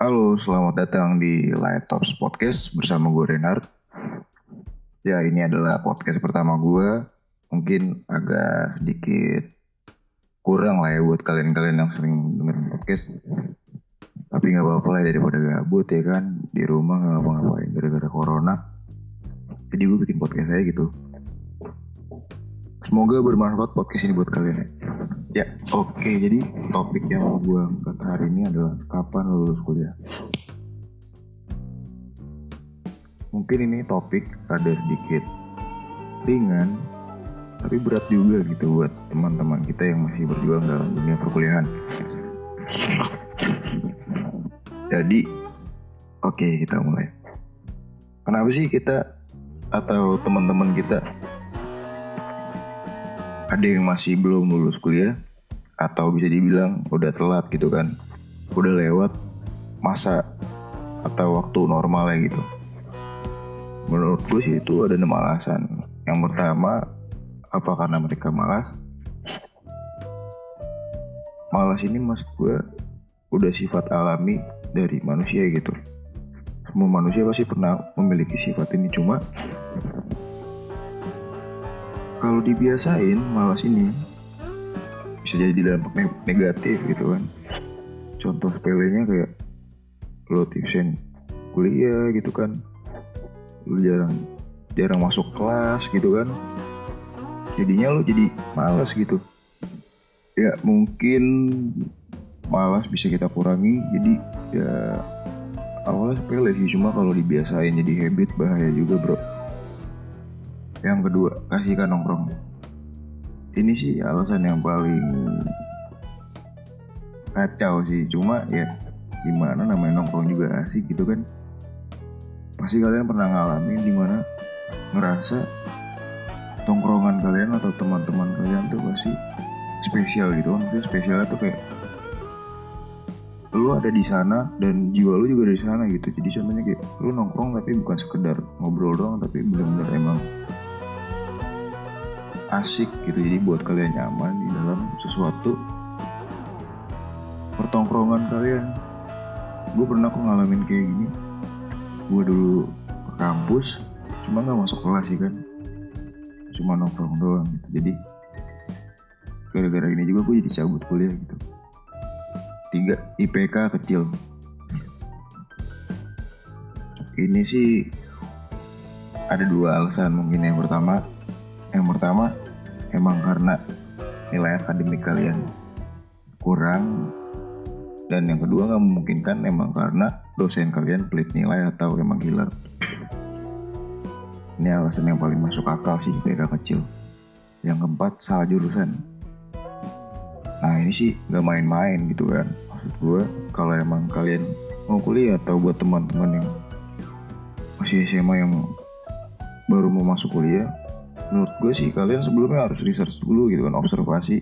Halo, selamat datang di Light Talks Podcast bersama gue Renard. Ya, ini adalah podcast pertama gue. Mungkin agak sedikit kurang lah ya buat kalian-kalian yang sering dengerin podcast. Tapi nggak apa-apa lah daripada gabut ya kan di rumah nggak ngapa-ngapain gara-gara corona. Jadi gue bikin podcast aja gitu. Semoga bermanfaat podcast ini buat kalian ya. Ya, oke. Jadi topik yang mau gue angkat hari ini adalah kapan lulus kuliah. Mungkin ini topik ada sedikit ringan, tapi berat juga gitu buat teman-teman kita yang masih berjuang dalam dunia perkuliahan. Jadi, oke kita mulai. Kenapa sih kita atau teman-teman kita ada yang masih belum lulus kuliah atau bisa dibilang udah telat gitu kan udah lewat masa atau waktu normalnya gitu. Menurut gue sih itu ada enam alasan. Yang pertama apa karena mereka malas? Malas ini mas gue udah sifat alami dari manusia gitu. Semua manusia pasti pernah memiliki sifat ini cuma kalau dibiasain malas ini bisa jadi dampak negatif gitu kan. Contoh sepelenya kayak lo tipsen kuliah gitu kan. Lo jarang jarang masuk kelas gitu kan. Jadinya lo jadi malas gitu. Ya mungkin malas bisa kita kurangi jadi ya awalnya sepele sih cuma kalau dibiasain jadi habit bahaya juga bro yang kedua, kasihkan nongkrong. Ini sih alasan yang paling kacau sih. Cuma ya gimana namanya nongkrong juga asik gitu kan. Pasti kalian pernah ngalamin di mana ngerasa tongkrongan kalian atau teman-teman kalian tuh pasti spesial gitu kan. Maksudnya spesialnya tuh kayak lu ada di sana dan jiwa lu juga ada di sana gitu. Jadi contohnya kayak lu nongkrong tapi bukan sekedar ngobrol doang tapi benar-benar emang asik gitu. Jadi buat kalian nyaman di dalam sesuatu pertongkrongan kalian. Gue pernah kok ngalamin kayak gini. Gue dulu ke kampus cuma nggak masuk kelas sih kan. Cuma nongkrong doang gitu. Jadi gara-gara ini juga gue jadi cabut kuliah gitu. Tiga IPK kecil. Ini sih ada dua alasan mungkin. Yang pertama yang pertama emang karena nilai akademik kalian kurang. Dan yang kedua nggak memungkinkan emang karena dosen kalian pelit nilai atau emang gila ini alasan yang paling masuk akal sih PK kecil. Yang keempat salah jurusan. Nah ini sih nggak main-main gitu kan. Maksud gue kalau emang kalian mau kuliah atau buat teman-teman yang masih SMA yang baru mau masuk kuliah menurut gue sih kalian sebelumnya harus research dulu gitu kan observasi.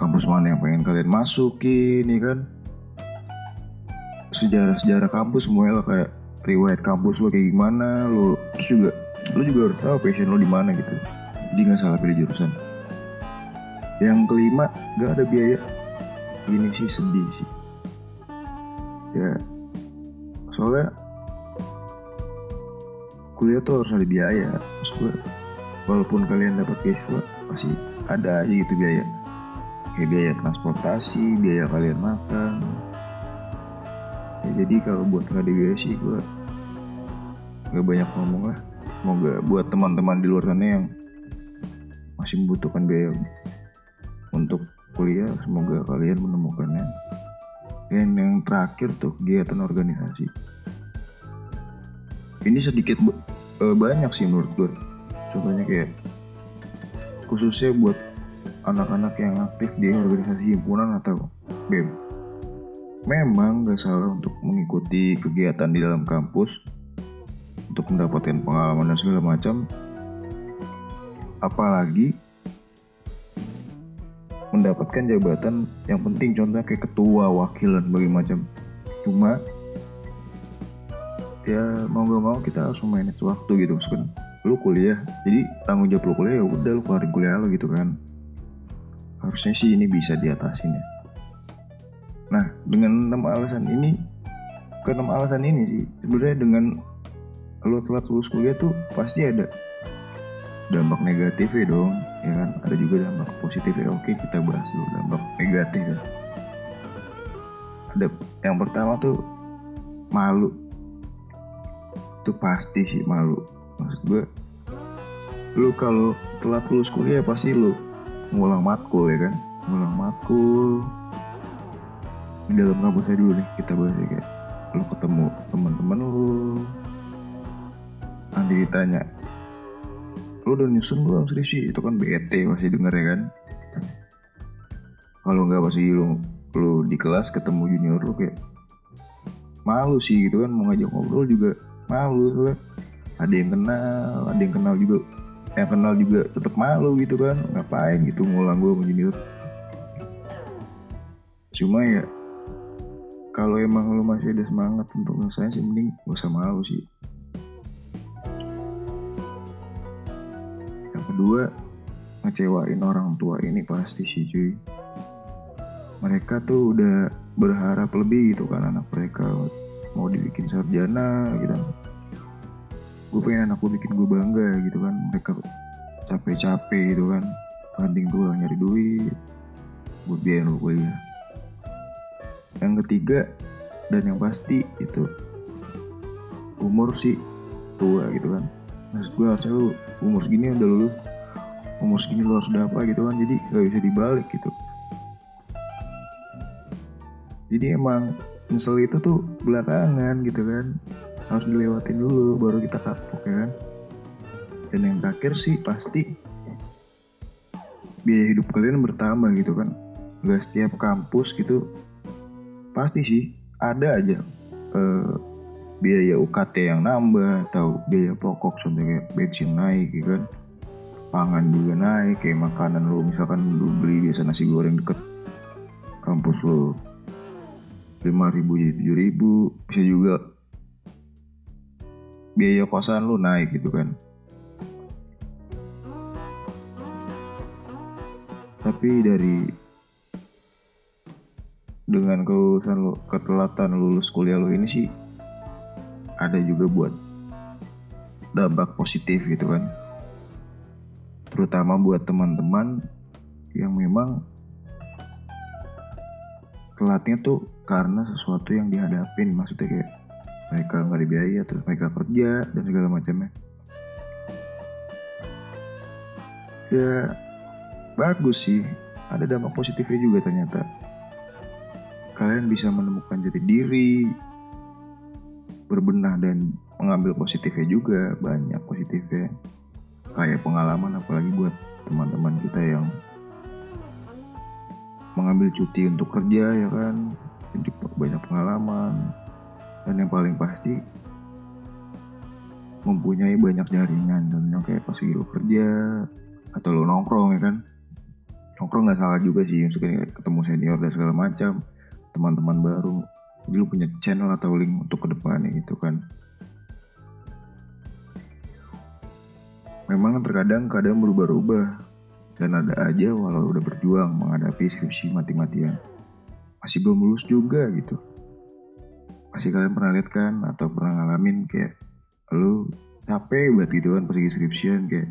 Kampus mana yang pengen kalian masukin ya kan? Sejarah-sejarah kampus semuanya lah kayak riwayat kampus lo kayak gimana lo terus juga lo juga harus tahu passion lo di mana gitu. Jadi nggak salah pilih jurusan. Yang kelima gak ada biaya. Ini sih sedih sih. Ya. Soalnya kuliah tuh harus ada biaya maksud gue walaupun kalian dapat beasiswa pasti ada aja gitu biaya. Kayak biaya transportasi biaya kalian makan. Ya, jadi kalau buat biaya sih gue nggak banyak ngomong lah. Semoga buat teman-teman di luar sana yang masih membutuhkan biaya untuk kuliah semoga kalian menemukannya dan yang terakhir tuh kegiatan organisasi. Ini sedikit banyak sih menurut gue contohnya kayak khususnya buat anak-anak yang aktif di organisasi himpunan atau BEM. Memang gak salah untuk mengikuti kegiatan di dalam kampus untuk mendapatkan pengalaman dan segala macam. Apalagi mendapatkan jabatan yang penting contohnya kayak ketua, wakil dan berbagai macam. Cuma ya mau gak mau kita harus manage waktu gitu kan lu kuliah jadi tanggung jawab lu kuliah ya udah lu keluarin kuliah lu gitu kan. Harusnya sih ini bisa diatasin ya. Nah dengan enam alasan ini keenam alasan ini sih sebenarnya dengan lo telat lulus kuliah tuh pasti ada dampak negatifnya dong ya kan? Ada juga dampak positifnya oke kita bahas dulu dampak negatif ya. ada yang pertama tuh malu. Itu pasti sih malu maksud gue lu kalau telat lulus kuliah pasti lu ngulang matkul ya kan? Ngulang matkul. Di dalam kampusnya dulu nih kita bahas ya kayak lu ketemu teman-teman lu. Nanti ditanya lu udah nyusun belum skripsi itu kan BET masih denger ya kan? Kalau nggak pasti lu lu di kelas ketemu junior lu kayak malu sih gitu kan mau ngajak ngobrol juga malu soalnya ada yang kenal ada yang kenal juga yang kenal juga tetap malu gitu kan ngapain gitu ngulang gue sama junior. Cuma ya kalau emang lu masih ada semangat untuk ngesain sih mending gak usah malu sih. Yang kedua ngecewain orang tua ini pasti sih cuy. Mereka tuh udah berharap lebih gitu kan anak mereka mau dibikin sarjana gitu gue pengen anak gue bikin gue bangga gitu kan. Mereka capek-capek gitu kan. Banding gue nyari duit. Buat biaya lu kuliah. Yang ketiga dan yang pasti itu umur sih. Tua gitu kan. Maksud gue harusnya lu umur segini udah lulus. Umur segini lu harus udah apa gitu kan. Jadi gak bisa dibalik gitu. Jadi emang nyesel itu tuh belakangan gitu kan harus dilewatin dulu baru kita kapok ya kan? Dan yang terakhir sih pasti biaya hidup kalian bertambah gitu kan. Gak setiap kampus gitu pasti sih ada aja eh, biaya UKT yang nambah atau biaya pokok contohnya bensin naik gitu kan? Pangan juga naik kayak makanan lo misalkan lu beli biasa nasi goreng deket kampus lo lima ribu jadi tujuh ribu. Bisa juga biaya kosan lu naik gitu kan. Tapi dari dengan kelulusan lu ketelatan lulus kuliah lu ini sih ada juga buat dampak positif gitu kan. Terutama buat teman-teman yang memang telatnya tuh karena sesuatu yang dihadapin maksudnya kayak mereka nggak dibiaya terus mereka kerja dan segala macamnya. Ya bagus sih. Ada dampak positifnya juga ternyata. Kalian bisa menemukan jati diri berbenah dan mengambil positifnya juga. Banyak positifnya. Kayak pengalaman apalagi buat teman-teman kita yang mengambil cuti untuk kerja ya kan? Jadi banyak pengalaman dan yang paling pasti mempunyai banyak jaringan. Dan yang kayak pas lo kerja atau lo nongkrong ya kan? Nongkrong nggak salah juga sih maksudnya ketemu senior dan segala macam teman-teman baru. Jadi lo punya channel atau link untuk ke depannya gitu kan. Memang terkadang kadang berubah-ubah. Dan ada aja walau udah berjuang menghadapi skripsi mati-matian. Masih belum lulus juga gitu. Masih kalian pernah lihat kan? Atau pernah ngalamin kayak lu capek banget gitu kan pas skripsian kayak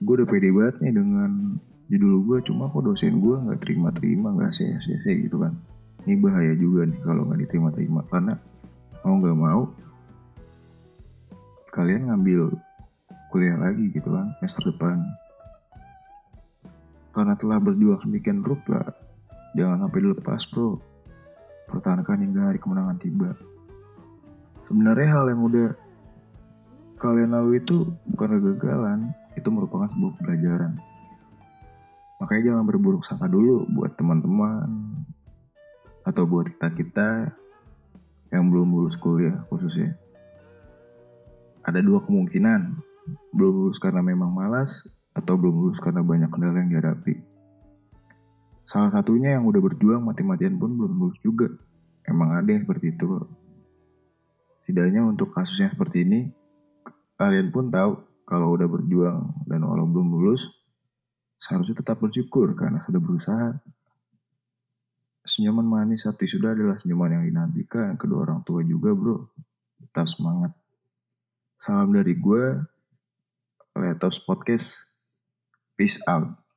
gue udah pede banget nih dengan judul gue cuma kok dosen gue nggak terima-terima nggak CSCC gitu kan. Ini bahaya juga nih kalau nggak diterima-terima karena mau nggak mau kalian ngambil kuliah lagi gitu kan semester depan. Karena telah berjuang sedemikian rupa jangan sampai dilepas bro pertahankan hingga hari kemenangan tiba. Sebenarnya hal yang udah kalian lalui itu bukan kegagalan itu merupakan sebuah pelajaran makanya jangan berburuk sangka dulu buat teman-teman atau buat kita-kita yang belum lulus kuliah khususnya. Ada dua kemungkinan belum lulus karena memang malas atau belum lulus karena banyak kendala yang dihadapi. Salah satunya yang udah berjuang mati-matian pun belum lulus juga. Emang ada yang seperti itu Setidaknya untuk kasusnya seperti ini, kalian pun tahu kalau udah berjuang dan walau belum lulus, seharusnya tetap bersyukur karena sudah berusaha. senyuman manis saat wisuda adalah senyuman yang dinantikan kedua orang tua juga bro. Tetap semangat. Salam dari gue, Letos Podcast. Peace out.